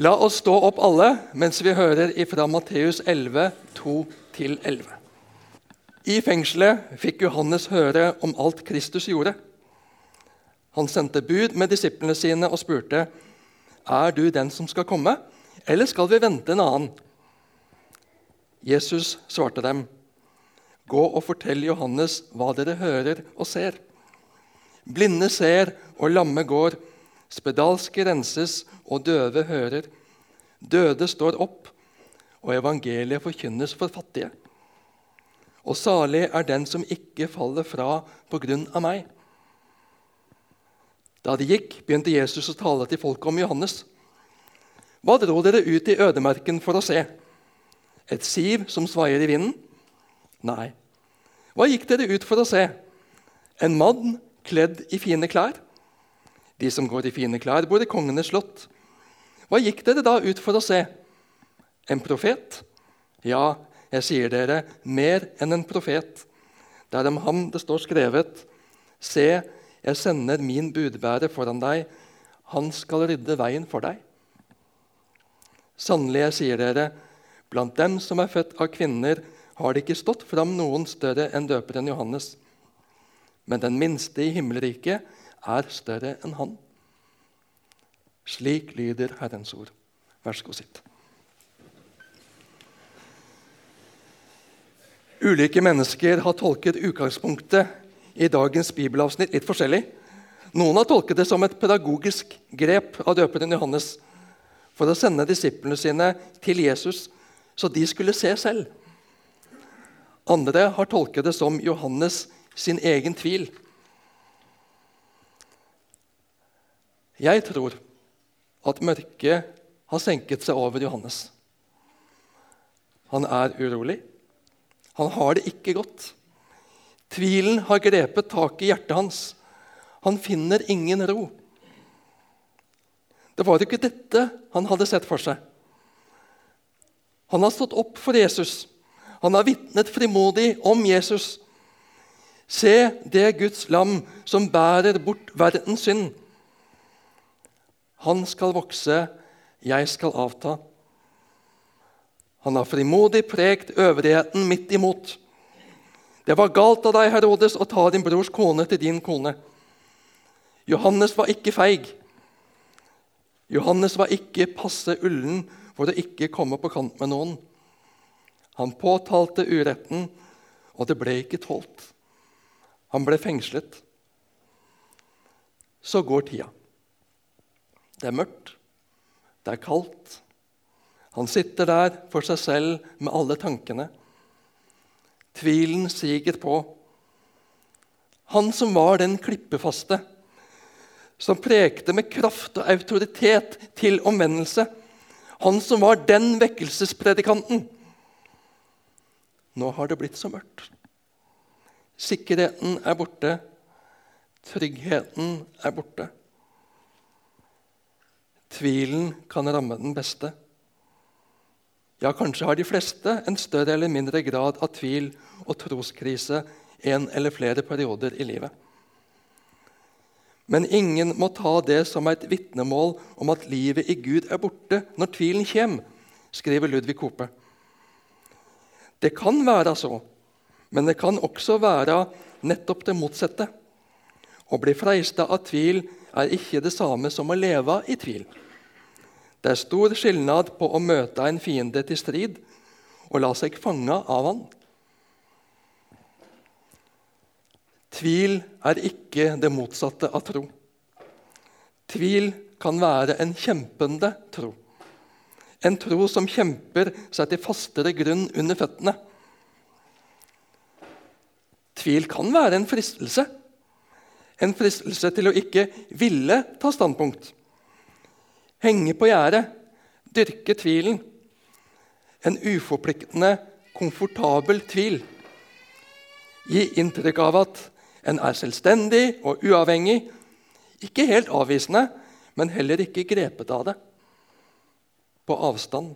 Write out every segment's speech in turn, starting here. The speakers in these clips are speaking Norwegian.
La oss stå opp alle mens vi hører ifra Matteus 11, 2-11. I fengselet fikk Johannes høre om alt Kristus gjorde. Han sendte bud med disiplene sine og spurte er du den som skal komme, eller skal vi vente en annen. Jesus svarte dem, Gå og fortell Johannes hva dere hører og ser. Blinde ser, og lamme går. Spedalske renses, og døve hører. Døde står opp, og evangeliet forkynnes for fattige. Og salig er den som ikke faller fra på grunn av meg. Da de gikk, begynte Jesus å tale til folket om Johannes. Hva dro dere ut i ødemerken for å se? Et siv som svaier i vinden? Nei. Hva gikk dere ut for å se? En mann kledd i fine klær? De som går i fine klær, bor i kongenes slott. Hva gikk dere da ut for å se? En profet? Ja, jeg sier dere, mer enn en profet. Det er om ham det står skrevet. Se, jeg sender min budbærer foran deg. Han skal rydde veien for deg. Sannelig, jeg sier dere, blant dem som er født av kvinner, har det ikke stått fram noen større enn døperen Johannes. Men den minste i himmelriket er større enn han. Slik lyder Herrens ord. Vær så god, sitt. Ulike mennesker har tolket utgangspunktet i dagens bibelavsnitt litt forskjellig. Noen har tolket det som et pedagogisk grep av døperen Johannes for å sende disiplene sine til Jesus, så de skulle se selv. Andre har tolket det som Johannes sin egen tvil. Jeg tror at mørket har senket seg over Johannes. Han er urolig. Han har det ikke godt. Tvilen har grepet tak i hjertet hans. Han finner ingen ro. Det var ikke dette han hadde sett for seg. Han har stått opp for Jesus. Han har vitnet frimodig om Jesus. Se det Guds lam som bærer bort verdens synd. Han skal vokse, jeg skal avta. Han har frimodig prekt øvrigheten midt imot. Det var galt av deg, Herodes, å ta din brors kone til din kone. Johannes var ikke feig. Johannes var ikke passe ullen for å ikke komme på kant med noen. Han påtalte uretten, og det ble ikke tålt. Han ble fengslet. Så går tida. Det er mørkt, det er kaldt. Han sitter der for seg selv med alle tankene. Tvilen siger på. Han som var den klippefaste, som prekte med kraft og autoritet til omvendelse. Han som var den vekkelsespredikanten. Nå har det blitt så mørkt. Sikkerheten er borte. Tryggheten er borte. Tvilen kan ramme den beste. Ja, kanskje har de fleste en større eller mindre grad av tvil og troskrise en eller flere perioder i livet. Men ingen må ta det som et vitnemål om at livet i Gud er borte når tvilen kommer, skriver Ludvig Kope. Det kan være så, men det kan også være nettopp det motsatte. Å bli freista av tvil er ikke det samme som å leve i tvil. Det er stor skilnad på å møte en fiende til strid og la seg fange av han. Tvil er ikke det motsatte av tro. Tvil kan være en kjempende tro. En tro som kjemper seg til fastere grunn under føttene. Tvil kan være en fristelse. En fristelse til å ikke ville ta standpunkt henge på gjerdet, dyrke tvilen. En uforpliktende, komfortabel tvil. Gi inntrykk av at en er selvstendig og uavhengig. Ikke helt avvisende, men heller ikke grepet av det. På avstand.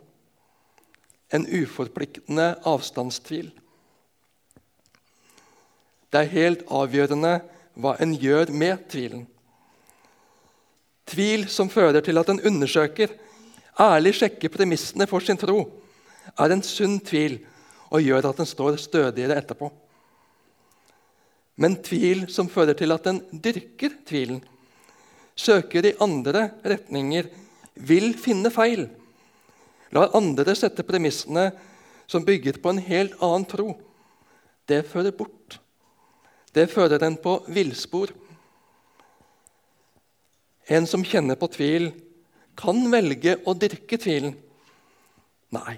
En uforpliktende avstandstvil. Det er helt avgjørende hva en gjør med tvilen. Tvil som fører til at en undersøker ærlig sjekker premissene for sin tro, er en sunn tvil og gjør at den står stødigere etterpå. Men tvil som fører til at en dyrker tvilen, søker i andre retninger, vil finne feil, lar andre sette premissene som bygger på en helt annen tro, det fører bort. Det fører en på villspor. En som kjenner på tvil, kan velge å dyrke tvilen. Nei,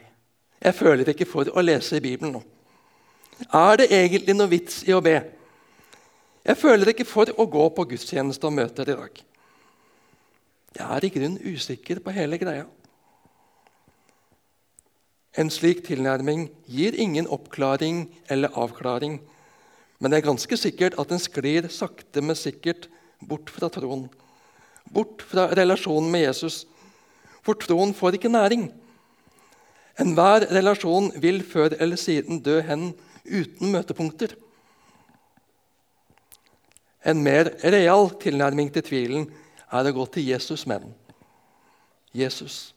jeg føler ikke for å lese i Bibelen nå. Er det egentlig noe vits i å be? Jeg føler ikke for å gå på gudstjeneste og møter i dag. Jeg er i grunnen usikker på hele greia. En slik tilnærming gir ingen oppklaring eller avklaring, men det er ganske sikkert at den sklir sakte, men sikkert bort fra troen. Bort fra relasjonen med Jesus. For troen får ikke næring. Enhver relasjon vil før eller siden dø hen uten møtepunkter. En mer real tilnærming til tvilen er å gå til Jesus med den. Jesus,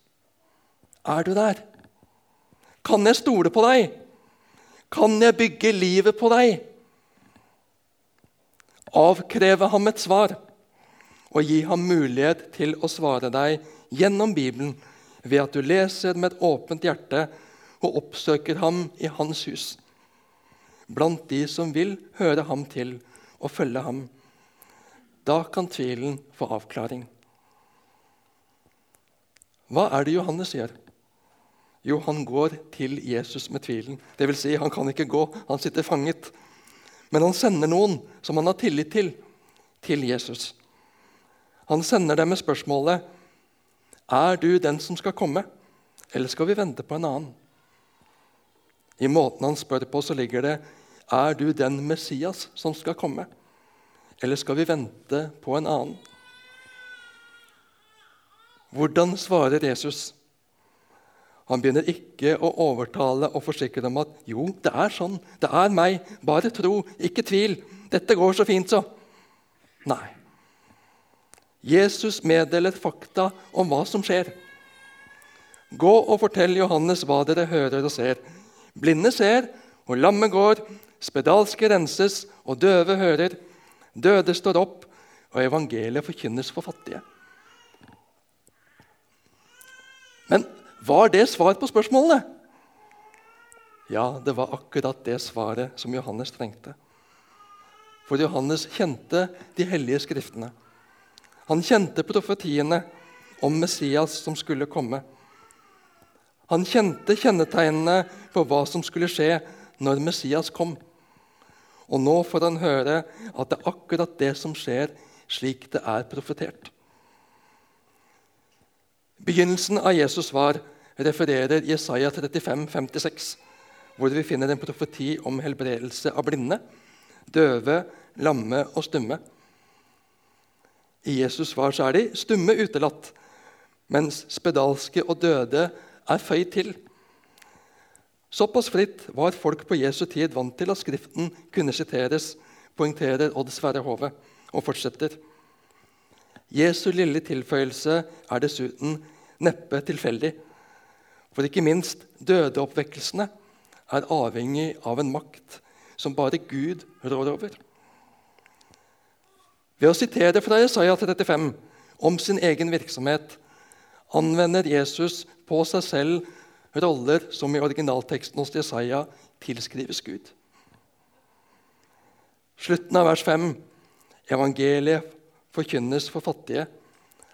er du der? Kan jeg stole på deg? Kan jeg bygge livet på deg? Avkreve ham et svar og gi ham mulighet til å svare deg gjennom Bibelen ved at du leser med et åpent hjerte og oppsøker ham i hans hus. Blant de som vil høre ham til og følge ham. Da kan tvilen få avklaring. Hva er det Johannes gjør? Jo, han går til Jesus med tvilen. Det vil si, han kan ikke gå, han sitter fanget. Men han sender noen som han har tillit til, til Jesus. Han sender dem med spørsmålet Er du den som skal komme, eller skal vi vente på en annen? I måten han spør på, så ligger det Er du den Messias som skal komme, eller skal vi vente på en annen? Hvordan svarer Jesus? Han begynner ikke å overtale og forsikre dem at jo, det er sånn, det er meg, bare tro, ikke tvil, dette går så fint, så. Nei. Jesus meddeler fakta om hva som skjer. Gå og fortell Johannes hva dere hører og ser. Blinde ser, og lamme går, spedalske renses, og døve hører. Døde står opp, og evangeliet forkynnes for fattige. Men var det svar på spørsmålene? Ja, det var akkurat det svaret som Johannes trengte. For Johannes kjente de hellige skriftene. Han kjente profetiene om Messias som skulle komme. Han kjente kjennetegnene på hva som skulle skje når Messias kom. Og nå får han høre at det er akkurat det som skjer, slik det er profetert. Begynnelsen av Jesus' svar refererer Jesaja 35, 56, hvor vi finner en profeti om helbredelse av blinde, døve, lamme og stumme. I Jesus' svar så er de stumme utelatt, mens spedalske og døde er føyd til. Såpass fritt var folk på Jesu tid vant til at Skriften kunne siteres, poengterer Odd Sverre Hove, og fortsetter. Jesu lille tilføyelse er dessuten neppe tilfeldig. For ikke minst dødeoppvekkelsene er avhengig av en makt som bare Gud rår over. Ved å sitere fra Jesaja 35 om sin egen virksomhet anvender Jesus på seg selv roller som i originalteksten hos Jesaja tilskrives Gud. Slutten av vers 5, 'Evangeliet forkynnes for fattige',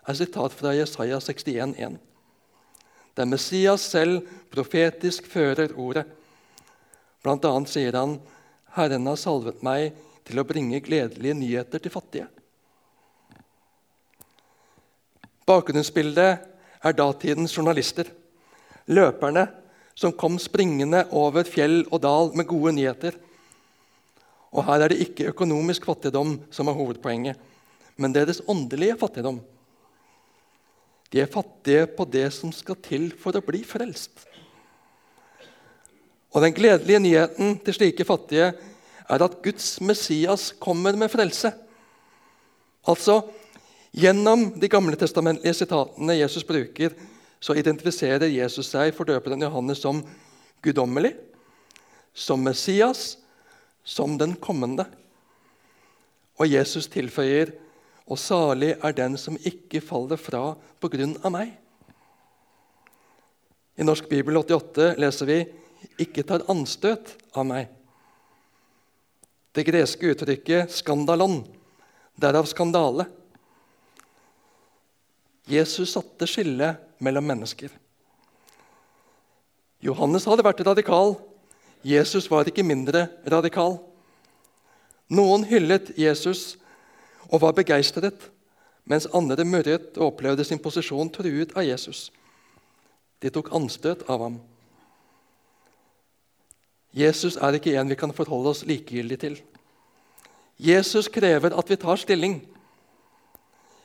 er sitat fra Jesaja 61,1. Der Messias selv profetisk fører ordet. Blant annet sier han, 'Herren har salvet meg til å bringe gledelige nyheter til fattige'. Bakgrunnsbildet er datidens journalister. Løperne som kom springende over fjell og dal med gode nyheter. Og her er det ikke økonomisk fattigdom som er hovedpoenget, men deres åndelige fattigdom. De er fattige på det som skal til for å bli frelst. Og Den gledelige nyheten til slike fattige er at Guds Messias kommer med frelse. Altså, Gjennom de gamle testamentlige sitatene Jesus bruker, så identifiserer Jesus seg for døperen Johannes som guddommelig, som Messias, som den kommende. Og Jesus tilføyer og salig er den som ikke faller fra på grunn av meg. I Norsk Bibel 88 leser vi 'ikke tar anstøt av meg'. Det greske uttrykket 'skandalon', derav skandale. Jesus satte skillet mellom mennesker. Johannes hadde vært radikal. Jesus var ikke mindre radikal. Noen hyllet Jesus og var begeistret, mens andre murret og opplevde sin posisjon truet av Jesus. De tok anstøt av ham. Jesus er ikke en vi kan forholde oss likegyldig til. Jesus krever at vi tar stilling.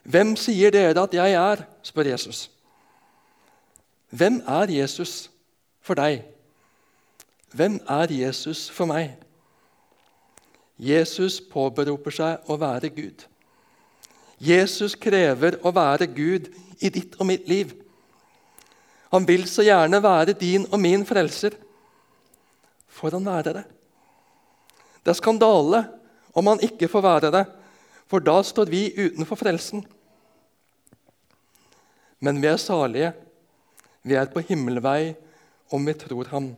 Hvem sier dere at jeg er? spør Jesus. Hvem er Jesus for deg? Hvem er Jesus for meg? Jesus påberoper seg å være Gud. Jesus krever å være Gud i ditt og mitt liv. Han vil så gjerne være din og min frelser. Får han være det. Det er skandale om han ikke får være det, for da står vi utenfor frelsen. Men vi er salige. Vi er på himmelvei om vi tror ham,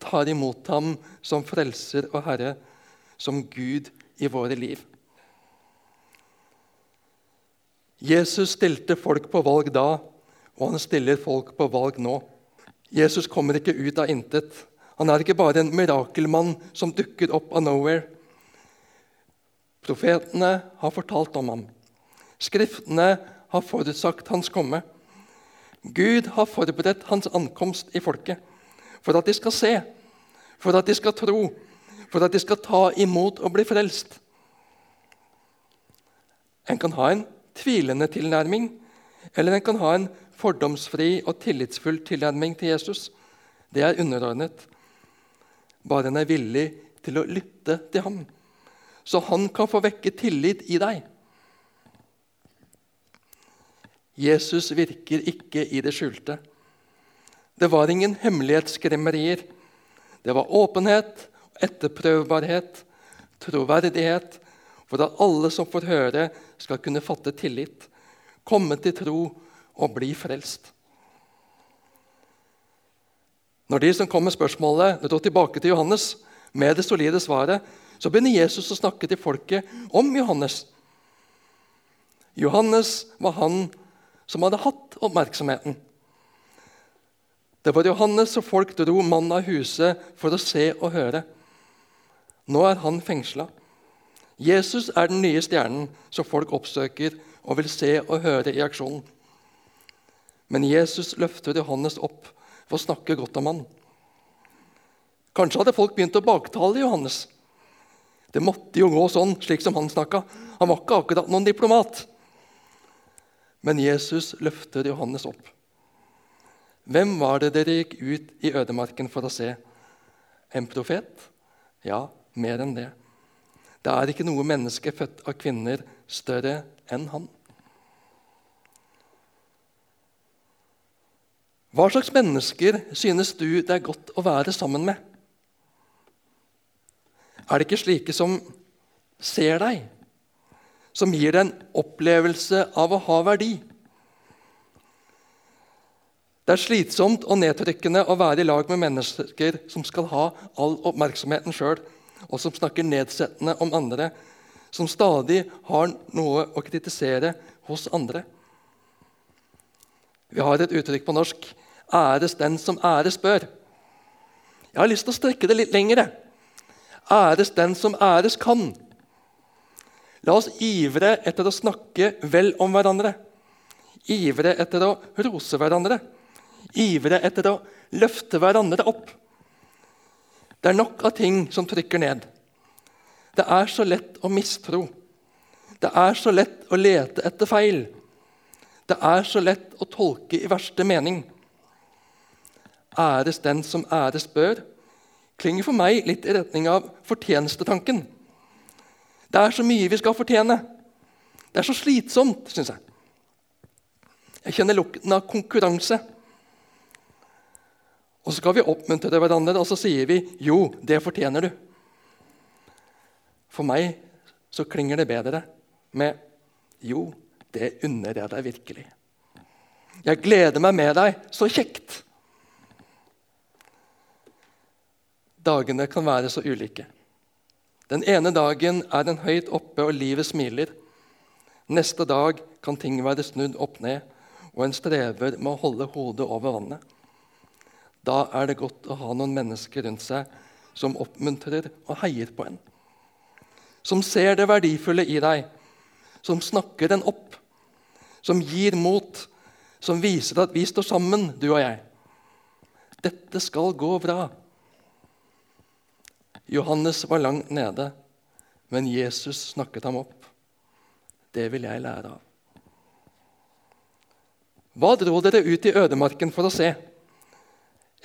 tar imot ham som frelser og Herre som Gud i våre liv. Jesus stilte folk på valg da, og han stiller folk på valg nå. Jesus kommer ikke ut av intet. Han er ikke bare en mirakelmann som dukker opp av nowhere. Profetene har fortalt om ham. Skriftene har forutsagt hans komme. Gud har forberedt hans ankomst i folket for at de skal se, for at de skal tro, for at de skal ta imot og bli frelst. En kan ha en tvilende tilnærming, eller en kan ha en fordomsfri og tillitsfull tilnærming til Jesus. Det er underordnet. Bare en er villig til å lytte til ham, så han kan få vekke tillit i deg. Jesus virker ikke i det skjulte. Det var ingen hemmelighetsskremmerier. Det var åpenhet etterprøvbarhet, troverdighet, for at alle som får høre, skal kunne fatte tillit, komme til tro og bli frelst. Når de som kom med spørsmålet, dro tilbake til Johannes med det solide svaret, så begynner Jesus å snakke til folket om Johannes. Johannes var han som hadde hatt oppmerksomheten. Det var Johannes og folk dro mannen av huset for å se og høre. Nå er han fengsla. Jesus er den nye stjernen som folk oppsøker og vil se og høre i aksjonen. Men Jesus løfter Johannes opp for å snakke godt om han. Kanskje hadde folk begynt å baktale Johannes. Det måtte jo gå sånn, slik som han snakka. Han var ikke akkurat noen diplomat. Men Jesus løfter Johannes opp. Hvem var det dere gikk ut i ødemarken for å se? En profet? Ja, mer enn det. Det er ikke noe menneske født av kvinner større enn han. Hva slags mennesker synes du det er godt å være sammen med? Er det ikke slike som ser deg, som gir deg en opplevelse av å ha verdi? Det er slitsomt og nedtrykkende å være i lag med mennesker som skal ha all oppmerksomheten sjøl og som snakker nedsettende om andre, som stadig har noe å kritisere hos andre. Vi har et uttrykk på norsk 'æres den som æres bør'. Jeg har lyst til å strekke det litt lengre. Æres den som æres kan. La oss ivre etter å snakke vel om hverandre. Ivre etter å rose hverandre. Ivre etter å løfte hverandre opp. Det er nok av ting som trykker ned. Det er så lett å mistro. Det er så lett å lete etter feil. Det er så lett å tolke i verste mening. Æres den som æres bør, klinger for meg litt i retning av fortjenestetanken. Det er så mye vi skal fortjene. Det er så slitsomt, syns jeg. Jeg kjenner lukten av konkurranse. Og så skal vi oppmuntre hverandre, og så sier vi 'jo, det fortjener du'. For meg så klinger det bedre med 'jo, det unner jeg deg virkelig'. Jeg gleder meg med deg. Så kjekt! Dagene kan være så ulike. Den ene dagen er en høyt oppe, og livet smiler. Neste dag kan ting være snudd opp ned, og en strever med å holde hodet over vannet. Da er det godt å ha noen mennesker rundt seg som oppmuntrer og heier på en. Som ser det verdifulle i deg, som snakker en opp, som gir mot, som viser at vi står sammen, du og jeg. Dette skal gå bra. Johannes var langt nede, men Jesus snakket ham opp. Det vil jeg lære av. Hva dro dere ut i ødemarken for å se?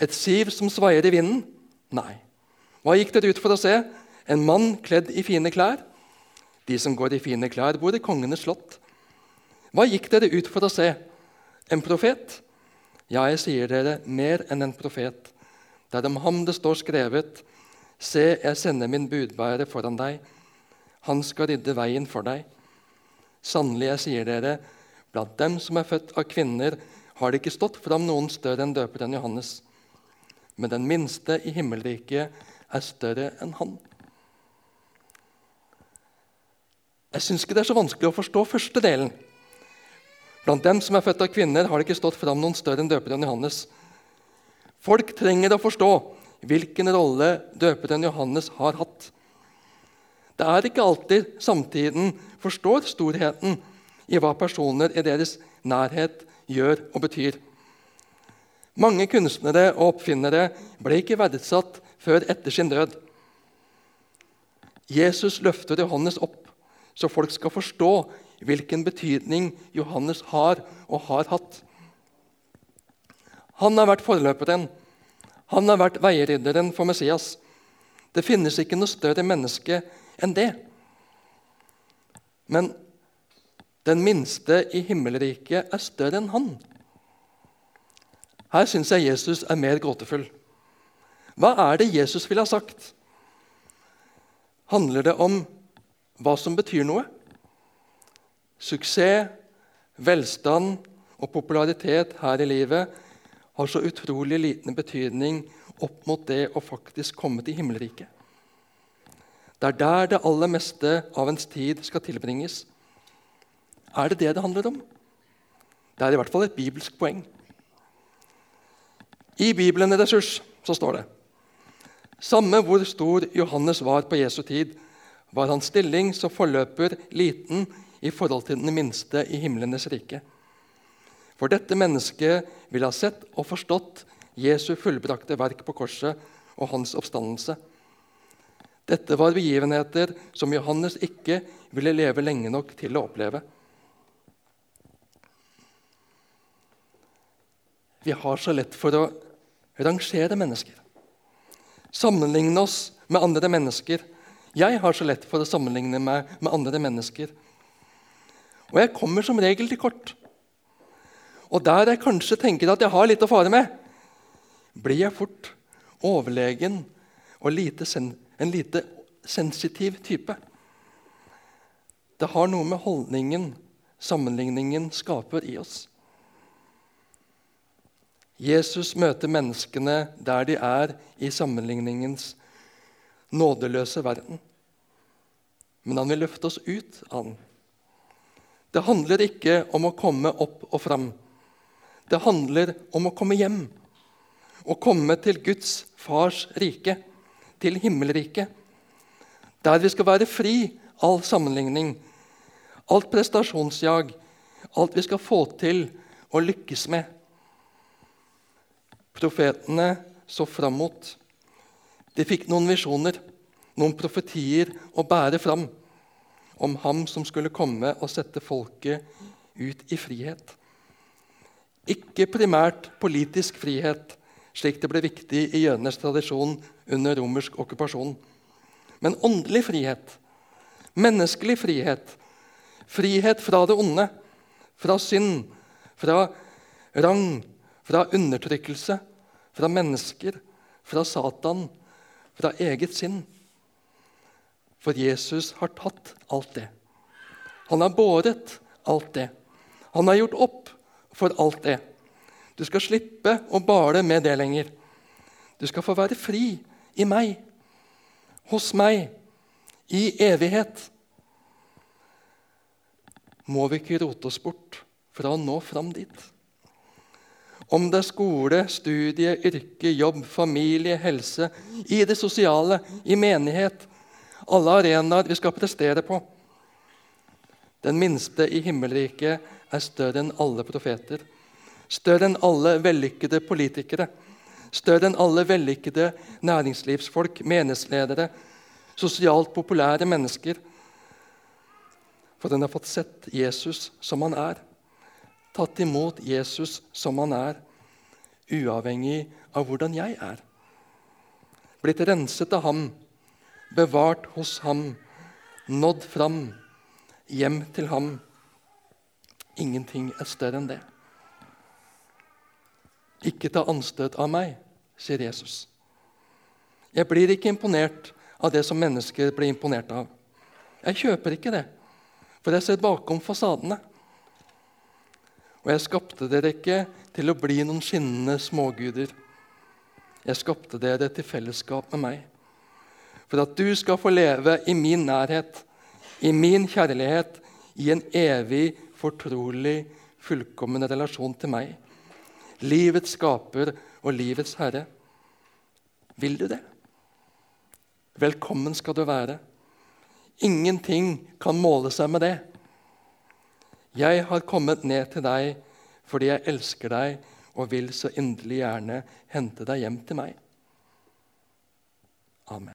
Et siv som svaier i vinden? Nei. Hva gikk dere ut for å se? En mann kledd i fine klær? De som går i fine klær, bor i kongenes slott. Hva gikk dere ut for å se? En profet? Ja, jeg sier dere, mer enn en profet. Det er om ham det står skrevet:" Se, jeg sender min budbærer foran deg. Han skal rydde veien for deg. Sannelig, jeg sier dere, blant dem som er født av kvinner, har det ikke stått fram noen større enn døperen Johannes men den minste i himmelriket er større enn han. Jeg syns ikke det er så vanskelig å forstå første delen. Blant dem som er født av kvinner, har det ikke stått fram noen større enn døperen Johannes. Folk trenger å forstå hvilken rolle døperen Johannes har hatt. Det er ikke alltid samtiden forstår storheten i hva personer i deres nærhet gjør og betyr. Mange kunstnere og oppfinnere ble ikke verdsatt før etter sin død. Jesus løfter Johannes opp, så folk skal forstå hvilken betydning Johannes har og har hatt. Han har vært forløperen. Han har vært veirydderen for Messias. Det finnes ikke noe større menneske enn det. Men den minste i himmelriket er større enn han. Her syns jeg Jesus er mer gåtefull. Hva er det Jesus ville ha sagt? Handler det om hva som betyr noe? Suksess, velstand og popularitet her i livet har så utrolig liten betydning opp mot det å faktisk komme til himmelriket. Det er der det aller meste av ens tid skal tilbringes. Er det det det handler om? Det er i hvert fall et bibelsk poeng. I Bibelen ressurs så står det Samme hvor stor Johannes var på Jesu tid, var hans stilling som forløper liten i forhold til den minste i himlenes rike. For dette mennesket vil ha sett og forstått Jesu fullbrakte verk på korset og hans oppstandelse. Dette var begivenheter som Johannes ikke ville leve lenge nok til å oppleve. Vi har så lett for å rangere mennesker. Sammenligne oss med andre mennesker. Jeg har så lett for å sammenligne meg med andre mennesker. Og jeg kommer som regel til kort. Og der jeg kanskje tenker at jeg har litt å fare med, blir jeg fort overlegen og lite en lite sensitiv type. Det har noe med holdningen sammenligningen skaper i oss. Jesus møter menneskene der de er i sammenligningens nådeløse verden. Men han vil løfte oss ut av den. Det handler ikke om å komme opp og fram. Det handler om å komme hjem. Å komme til Guds fars rike, til himmelriket. Der vi skal være fri all sammenligning, alt prestasjonsjag, alt vi skal få til og lykkes med profetene så fram mot. De fikk noen visjoner, noen profetier å bære fram om ham som skulle komme og sette folket ut i frihet. Ikke primært politisk frihet, slik det ble viktig i jødenes tradisjon under romersk okkupasjon, men åndelig frihet, menneskelig frihet, frihet fra det onde, fra synd, fra rang, fra undertrykkelse, fra mennesker, fra Satan, fra eget sinn. For Jesus har tatt alt det. Han har båret alt det. Han har gjort opp for alt det. Du skal slippe å bale med det lenger. Du skal få være fri i meg, hos meg, i evighet. Må vi ikke rote oss bort fra å nå fram dit? Om det er skole, studie, yrke, jobb, familie, helse, i det sosiale, i menighet Alle arenaer vi skal prestere på. Den minste i himmelriket er større enn alle profeter. Større enn alle vellykkede politikere. Større enn alle vellykkede næringslivsfolk, menighetsledere, sosialt populære mennesker. For den har fått sett Jesus som han er tatt imot Jesus som han er, uavhengig av hvordan jeg er. Blitt renset av ham, bevart hos ham, nådd fram, hjem til ham. Ingenting er større enn det. Ikke ta anstøt av meg, sier Jesus. Jeg blir ikke imponert av det som mennesker blir imponert av. Jeg kjøper ikke det, for jeg ser bakom fasadene. Og jeg skapte dere ikke til å bli noen skinnende småguder. Jeg skapte dere til fellesskap med meg. For at du skal få leve i min nærhet, i min kjærlighet, i en evig, fortrolig, fullkommen relasjon til meg. Livets skaper og livets herre. Vil du det? Velkommen skal du være. Ingenting kan måle seg med det. 'Jeg har kommet ned til deg fordi jeg elsker deg og vil så inderlig gjerne hente deg hjem til meg.' Amen.